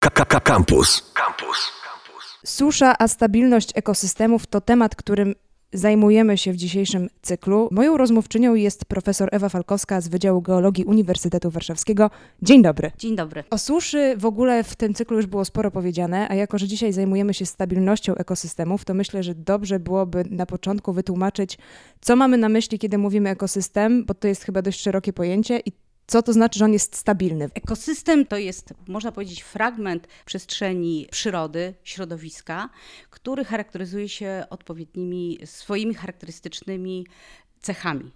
KKK Campus. Campus. Susza, a stabilność ekosystemów to temat, którym zajmujemy się w dzisiejszym cyklu. Moją rozmówczynią jest profesor Ewa Falkowska z Wydziału Geologii Uniwersytetu Warszawskiego. Dzień dobry. Dzień dobry. O suszy w ogóle w tym cyklu już było sporo powiedziane, a jako, że dzisiaj zajmujemy się stabilnością ekosystemów, to myślę, że dobrze byłoby na początku wytłumaczyć, co mamy na myśli, kiedy mówimy ekosystem, bo to jest chyba dość szerokie pojęcie i co to znaczy, że on jest stabilny? Ekosystem to jest, można powiedzieć, fragment przestrzeni przyrody, środowiska, który charakteryzuje się odpowiednimi swoimi charakterystycznymi cechami.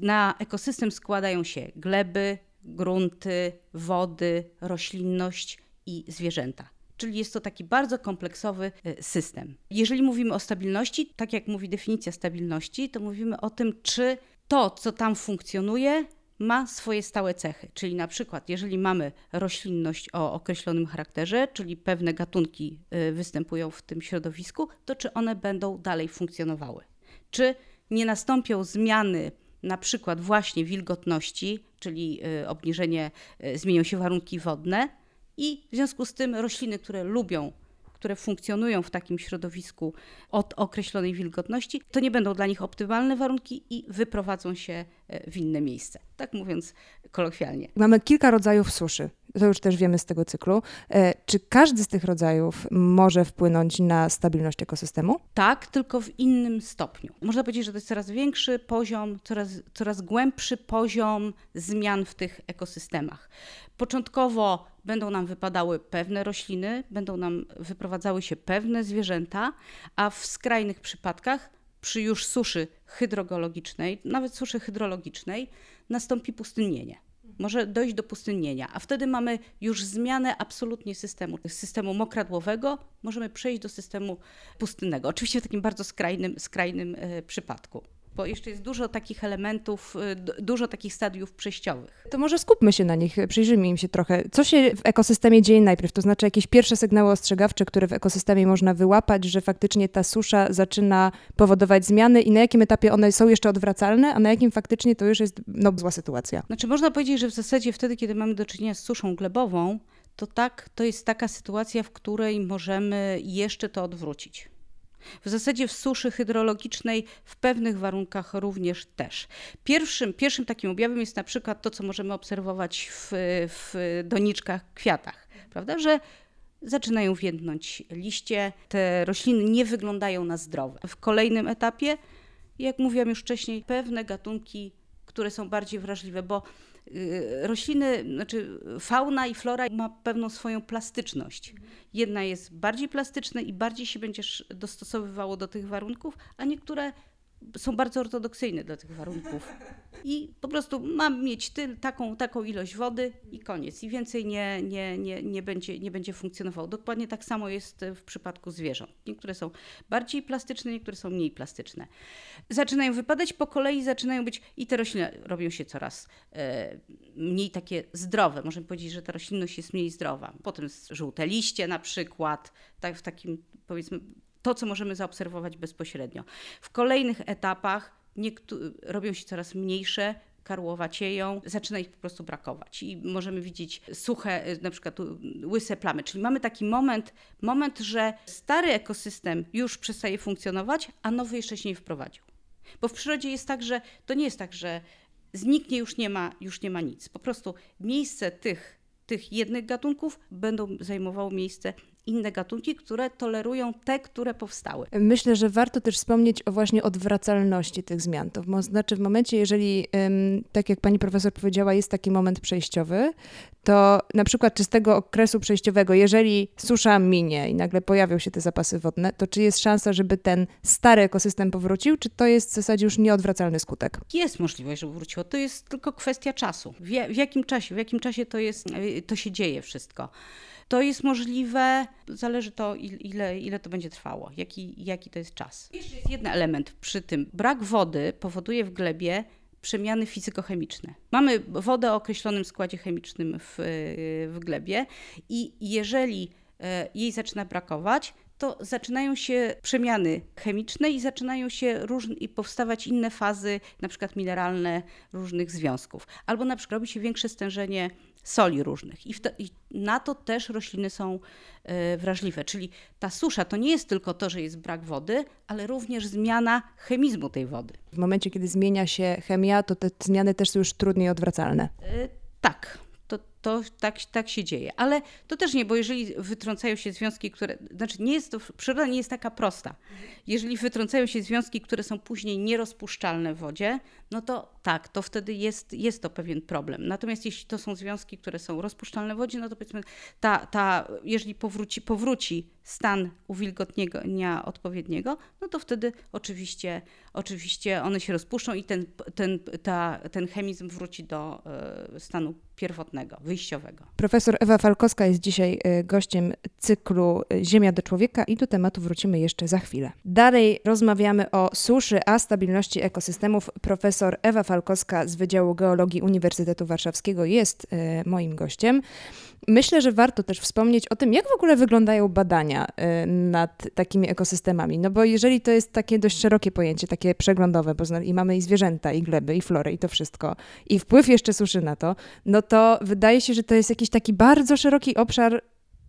Na ekosystem składają się gleby, grunty, wody, roślinność i zwierzęta. Czyli jest to taki bardzo kompleksowy y, system. Jeżeli mówimy o stabilności, tak jak mówi definicja stabilności, to mówimy o tym, czy to, co tam funkcjonuje, ma swoje stałe cechy. Czyli na przykład, jeżeli mamy roślinność o określonym charakterze, czyli pewne gatunki y, występują w tym środowisku, to czy one będą dalej funkcjonowały? Czy nie nastąpią zmiany na przykład właśnie wilgotności, czyli y, obniżenie, y, zmienią się warunki wodne i w związku z tym rośliny, które lubią które funkcjonują w takim środowisku od określonej wilgotności, to nie będą dla nich optymalne warunki i wyprowadzą się w inne miejsce. Tak mówiąc kolokwialnie. Mamy kilka rodzajów suszy. To już też wiemy z tego cyklu. E, czy każdy z tych rodzajów może wpłynąć na stabilność ekosystemu? Tak, tylko w innym stopniu. Można powiedzieć, że to jest coraz większy poziom, coraz, coraz głębszy poziom zmian w tych ekosystemach. Początkowo będą nam wypadały pewne rośliny, będą nam wyprowadzały się pewne zwierzęta, a w skrajnych przypadkach przy już suszy hydrogeologicznej, nawet suszy hydrologicznej, nastąpi pustynnienie. Może dojść do pustynnienia, a wtedy mamy już zmianę absolutnie systemu. Z systemu mokradłowego możemy przejść do systemu pustynnego. Oczywiście w takim bardzo skrajnym, skrajnym e, przypadku bo jeszcze jest dużo takich elementów, y, dużo takich stadiów przejściowych. To może skupmy się na nich, przyjrzyjmy im się trochę. Co się w ekosystemie dzieje najpierw? To znaczy jakieś pierwsze sygnały ostrzegawcze, które w ekosystemie można wyłapać, że faktycznie ta susza zaczyna powodować zmiany i na jakim etapie one są jeszcze odwracalne, a na jakim faktycznie to już jest no, zła sytuacja? Znaczy można powiedzieć, że w zasadzie wtedy, kiedy mamy do czynienia z suszą glebową, to tak, to jest taka sytuacja, w której możemy jeszcze to odwrócić. W zasadzie w suszy hydrologicznej w pewnych warunkach również też. Pierwszym, pierwszym takim objawem jest na przykład to, co możemy obserwować w, w doniczkach, kwiatach, prawda, że zaczynają więdnąć liście, te rośliny nie wyglądają na zdrowe. W kolejnym etapie, jak mówiłam już wcześniej, pewne gatunki, które są bardziej wrażliwe, bo rośliny, znaczy fauna i flora ma pewną swoją plastyczność. Jedna jest bardziej plastyczna i bardziej się będziesz dostosowywało do tych warunków, a niektóre są bardzo ortodoksyjne dla tych warunków. I po prostu mam mieć taką, taką ilość wody i koniec. I więcej nie, nie, nie, nie, będzie, nie będzie funkcjonował. Dokładnie tak samo jest w przypadku zwierząt. Niektóre są bardziej plastyczne, niektóre są mniej plastyczne. Zaczynają wypadać po kolei, zaczynają być i te rośliny robią się coraz e, mniej takie zdrowe. Możemy powiedzieć, że ta roślinność jest mniej zdrowa. Potem żółte liście na przykład, tak w takim powiedzmy to, co możemy zaobserwować bezpośrednio. W kolejnych etapach robią się coraz mniejsze, karłowacieją, zaczyna ich po prostu brakować i możemy widzieć suche, na przykład łyse plamy, czyli mamy taki moment, moment, że stary ekosystem już przestaje funkcjonować, a nowy jeszcze się nie wprowadził. Bo w przyrodzie jest tak, że to nie jest tak, że zniknie, już nie ma, już nie ma nic. Po prostu miejsce tych, tych jednych gatunków będą zajmowało miejsce inne gatunki, które tolerują te, które powstały. Myślę, że warto też wspomnieć o właśnie odwracalności tych zmian. To znaczy w momencie, jeżeli, tak jak pani profesor powiedziała, jest taki moment przejściowy, to na przykład czy z tego okresu przejściowego, jeżeli susza minie i nagle pojawią się te zapasy wodne, to czy jest szansa, żeby ten stary ekosystem powrócił, czy to jest w zasadzie już nieodwracalny skutek? Jest możliwość, żeby wróciło. To jest tylko kwestia czasu. W, w jakim czasie, w jakim czasie to, jest, to się dzieje wszystko. To jest możliwe, zależy to, ile, ile to będzie trwało, jaki, jaki to jest czas. Jeszcze jest jeden element przy tym. Brak wody powoduje w glebie przemiany fizykochemiczne. Mamy wodę o określonym składzie chemicznym w, w glebie i jeżeli e, jej zaczyna brakować, to zaczynają się przemiany chemiczne i zaczynają się różne, i powstawać inne fazy, na przykład mineralne różnych związków. Albo na przykład robi się większe stężenie soli różnych. I, i na to też rośliny są y, wrażliwe. Czyli ta susza to nie jest tylko to, że jest brak wody, ale również zmiana chemizmu tej wody. W momencie, kiedy zmienia się chemia, to te zmiany też są już trudniej odwracalne. Y, tak, to, to tak, tak się dzieje. Ale to też nie, bo jeżeli wytrącają się związki, które. Znaczy, nie jest to, przyroda nie jest taka prosta. Jeżeli wytrącają się związki, które są później nierozpuszczalne w wodzie, no to tak, to wtedy jest, jest to pewien problem. Natomiast jeśli to są związki, które są rozpuszczalne w wodzie, no to powiedzmy, ta, ta, jeżeli powróci, powróci stan uwilgotnienia odpowiedniego, no to wtedy oczywiście, oczywiście one się rozpuszczą i ten, ten, ta, ten chemizm wróci do y, stanu pierwotnego, wyjściowego. Profesor Ewa Falkowska jest dzisiaj e, gościem cyklu e, Ziemia do człowieka i do tematu wrócimy jeszcze za chwilę. Dalej rozmawiamy o suszy, a stabilności ekosystemów. Profesor Ewa Falkowska z Wydziału Geologii Uniwersytetu Warszawskiego jest y, moim gościem. Myślę, że warto też wspomnieć o tym, jak w ogóle wyglądają badania y, nad takimi ekosystemami. No bo jeżeli to jest takie dość szerokie pojęcie, takie przeglądowe, bo i mamy i zwierzęta, i gleby, i florę, i to wszystko, i wpływ jeszcze suszy na to, no to wydaje się, że to jest jakiś taki bardzo szeroki obszar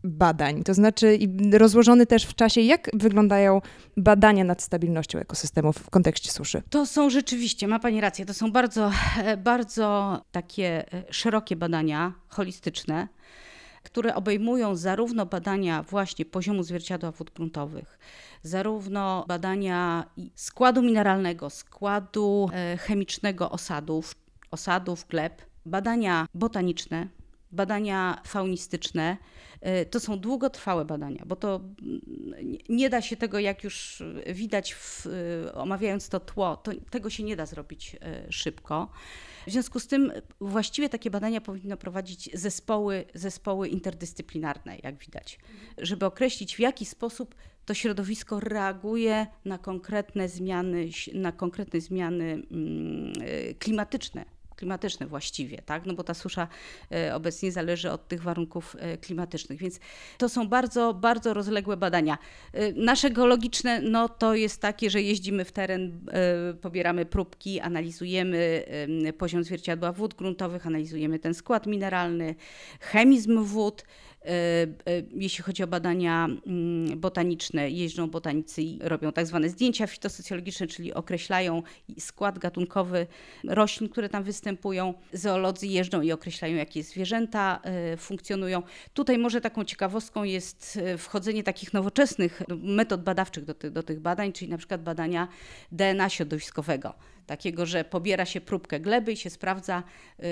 badań, to znaczy rozłożony też w czasie, jak wyglądają badania nad stabilnością ekosystemów w kontekście suszy? To są rzeczywiście, ma Pani rację, to są bardzo, bardzo takie e, szerokie badania, holistyczne, które obejmują zarówno badania właśnie poziomu zwierciadła wód gruntowych, zarówno badania składu mineralnego, składu e, chemicznego osadów, osadów, gleb, badania botaniczne, badania faunistyczne. E, to są długotrwałe badania, bo to mm, nie da się tego, jak już widać, w, e, omawiając to tło, to tego się nie da zrobić szybko. W związku z tym właściwie takie badania powinno prowadzić zespoły, zespoły interdyscyplinarne, jak widać, żeby określić w jaki sposób to środowisko reaguje na konkretne zmiany, na konkretne zmiany mm, klimatyczne klimatyczne właściwie, tak? no bo ta susza e, obecnie zależy od tych warunków e, klimatycznych, więc to są bardzo, bardzo rozległe badania. E, nasze geologiczne no to jest takie, że jeździmy w teren, pobieramy próbki, analizujemy poziom zwierciadła wód gruntowych, analizujemy ten skład mineralny, chemizm wód, jeśli chodzi o badania mm, botaniczne, jeżdżą botanicy i robią tak zwane zdjęcia fitosocjologiczne, czyli określają skład gatunkowy roślin, które tam występują. Zoolodzy jeżdżą i określają, jakie zwierzęta e, funkcjonują. Tutaj może taką ciekawostką jest wchodzenie takich nowoczesnych metod badawczych do, ty, do tych badań, czyli na przykład badania DNA środowiskowego takiego, że pobiera się próbkę gleby i się sprawdza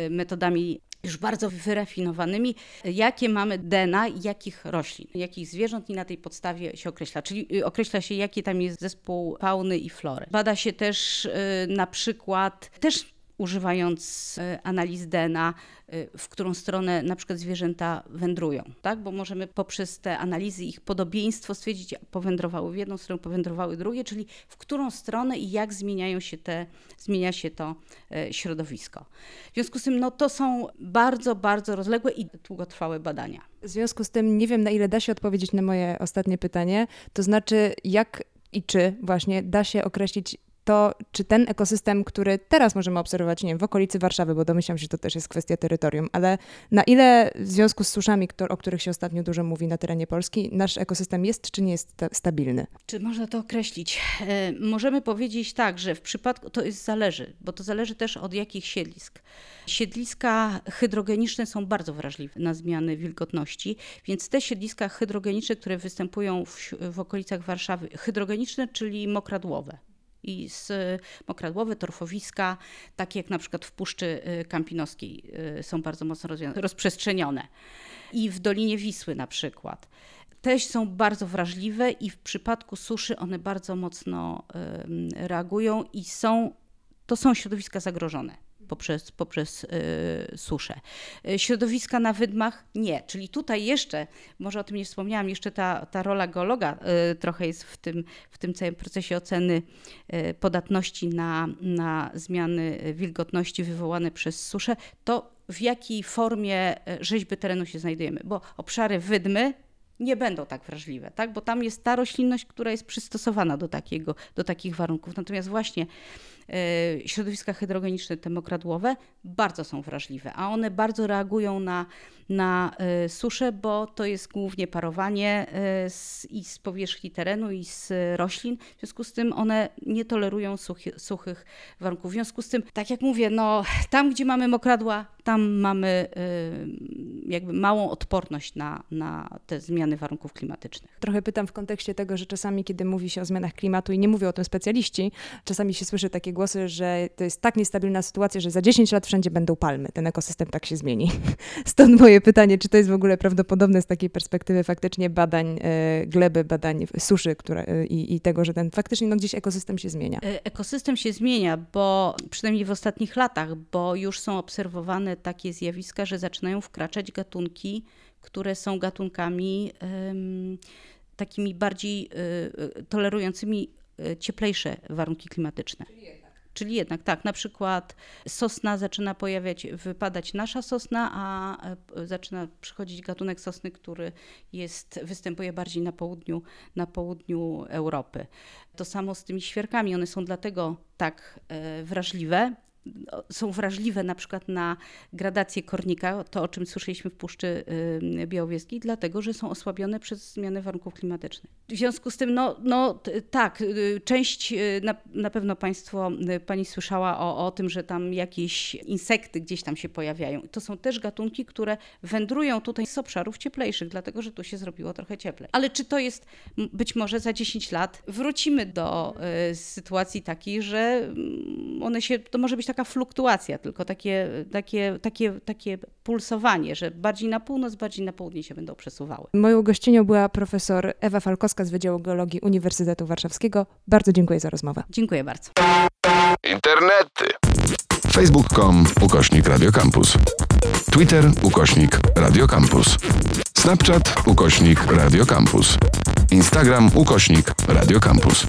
metodami już bardzo wyrafinowanymi, jakie mamy DNA jakich roślin, jakich zwierząt i na tej podstawie się określa. Czyli y, określa się, jaki tam jest zespół fauny i flory. Bada się też y, na przykład, też używając e, analiz DNA, e, w którą stronę na przykład zwierzęta wędrują, tak? Bo możemy poprzez te analizy ich podobieństwo stwierdzić, powędrowały w jedną stronę, powędrowały drugie, czyli w którą stronę i jak zmieniają się te, zmienia się to e, środowisko. W związku z tym no, to są bardzo, bardzo rozległe i długotrwałe badania. W związku z tym nie wiem, na ile da się odpowiedzieć na moje ostatnie pytanie, to znaczy jak i czy właśnie da się określić to czy ten ekosystem, który teraz możemy obserwować, nie wiem, w okolicy Warszawy, bo domyślam się, że to też jest kwestia terytorium, ale na ile w związku z suszami, o których się ostatnio dużo mówi na terenie Polski, nasz ekosystem jest czy nie jest stabilny? Czy można to określić? E, możemy powiedzieć tak, że w przypadku, to jest zależy, bo to zależy też od jakich siedlisk. Siedliska hydrogeniczne są bardzo wrażliwe na zmiany wilgotności, więc te siedliska hydrogeniczne, które występują w, w okolicach Warszawy, hydrogeniczne, czyli mokradłowe, i z mokradłowe, torfowiska, takie jak na przykład w Puszczy y, Kampinoskiej y, są bardzo mocno rozprzestrzenione. I w Dolinie Wisły na przykład. Też są bardzo wrażliwe i w przypadku suszy one bardzo mocno reagują i są, to są środowiska zagrożone poprzez, poprzez yy, suszę. Yy, środowiska na wydmach? Nie, czyli tutaj jeszcze, może o tym nie wspomniałam, jeszcze ta, ta rola geologa yy, trochę jest w tym, w tym całym procesie oceny y, podatności na, na zmiany wilgotności wywołane przez suszę, to w jakiej formie y, rzeźby terenu się znajdujemy, bo obszary wydmy nie będą tak wrażliwe, tak? bo tam jest ta roślinność, która jest przystosowana do, takiego, do takich warunków. Natomiast właśnie e, środowiska hydrogeniczne, te mokradłowe, bardzo są wrażliwe, a one bardzo reagują na, na e, suszę, bo to jest głównie parowanie e, z, i z powierzchni terenu, i z roślin. W związku z tym one nie tolerują suchy, suchych warunków. W związku z tym, tak jak mówię, no, tam gdzie mamy mokradła, tam mamy jakby małą odporność na, na te zmiany warunków klimatycznych. Trochę pytam w kontekście tego, że czasami, kiedy mówi się o zmianach klimatu i nie mówią o tym specjaliści, czasami się słyszy takie głosy, że to jest tak niestabilna sytuacja, że za 10 lat wszędzie będą palmy, ten ekosystem tak się zmieni. Stąd moje pytanie, czy to jest w ogóle prawdopodobne z takiej perspektywy faktycznie badań e, gleby, badań suszy która, e, i, i tego, że ten faktycznie no, gdzieś ekosystem się zmienia. Ekosystem się zmienia, bo przynajmniej w ostatnich latach, bo już są obserwowane takie zjawiska, że zaczynają wkraczać gatunki, które są gatunkami takimi bardziej y, tolerującymi cieplejsze warunki klimatyczne. Czyli jednak. Czyli jednak tak, na przykład sosna zaczyna pojawiać, wypadać nasza sosna, a zaczyna przychodzić gatunek sosny, który jest, występuje bardziej na południu, na południu Europy. To samo z tymi świerkami, one są dlatego tak wrażliwe, są wrażliwe na przykład na gradację kornika, to o czym słyszeliśmy w Puszczy Białowieskiej, dlatego że są osłabione przez zmianę warunków klimatycznych. W związku z tym, no, no tak, y, część, y, na, na pewno Państwo, y, Pani słyszała o, o tym, że tam jakieś insekty gdzieś tam się pojawiają. To są też gatunki, które wędrują tutaj z obszarów cieplejszych, dlatego że tu się zrobiło trochę cieplej. Ale czy to jest być może za 10 lat wrócimy do y, sytuacji takiej, że one się, to może być tak taka fluktuacja, tylko takie, takie, takie, takie pulsowanie, że bardziej na północ, bardziej na południe się będą przesuwały. Moją gościnią była profesor Ewa Falkowska z Wydziału Geologii Uniwersytetu Warszawskiego. Bardzo dziękuję za rozmowę. Dziękuję bardzo. Internety. Facebook.com ukośnik Radiocampus. Twitter ukośnik Radiocampus. Snapchat ukośnik Radiocampus. Instagram ukośnik Radiocampus.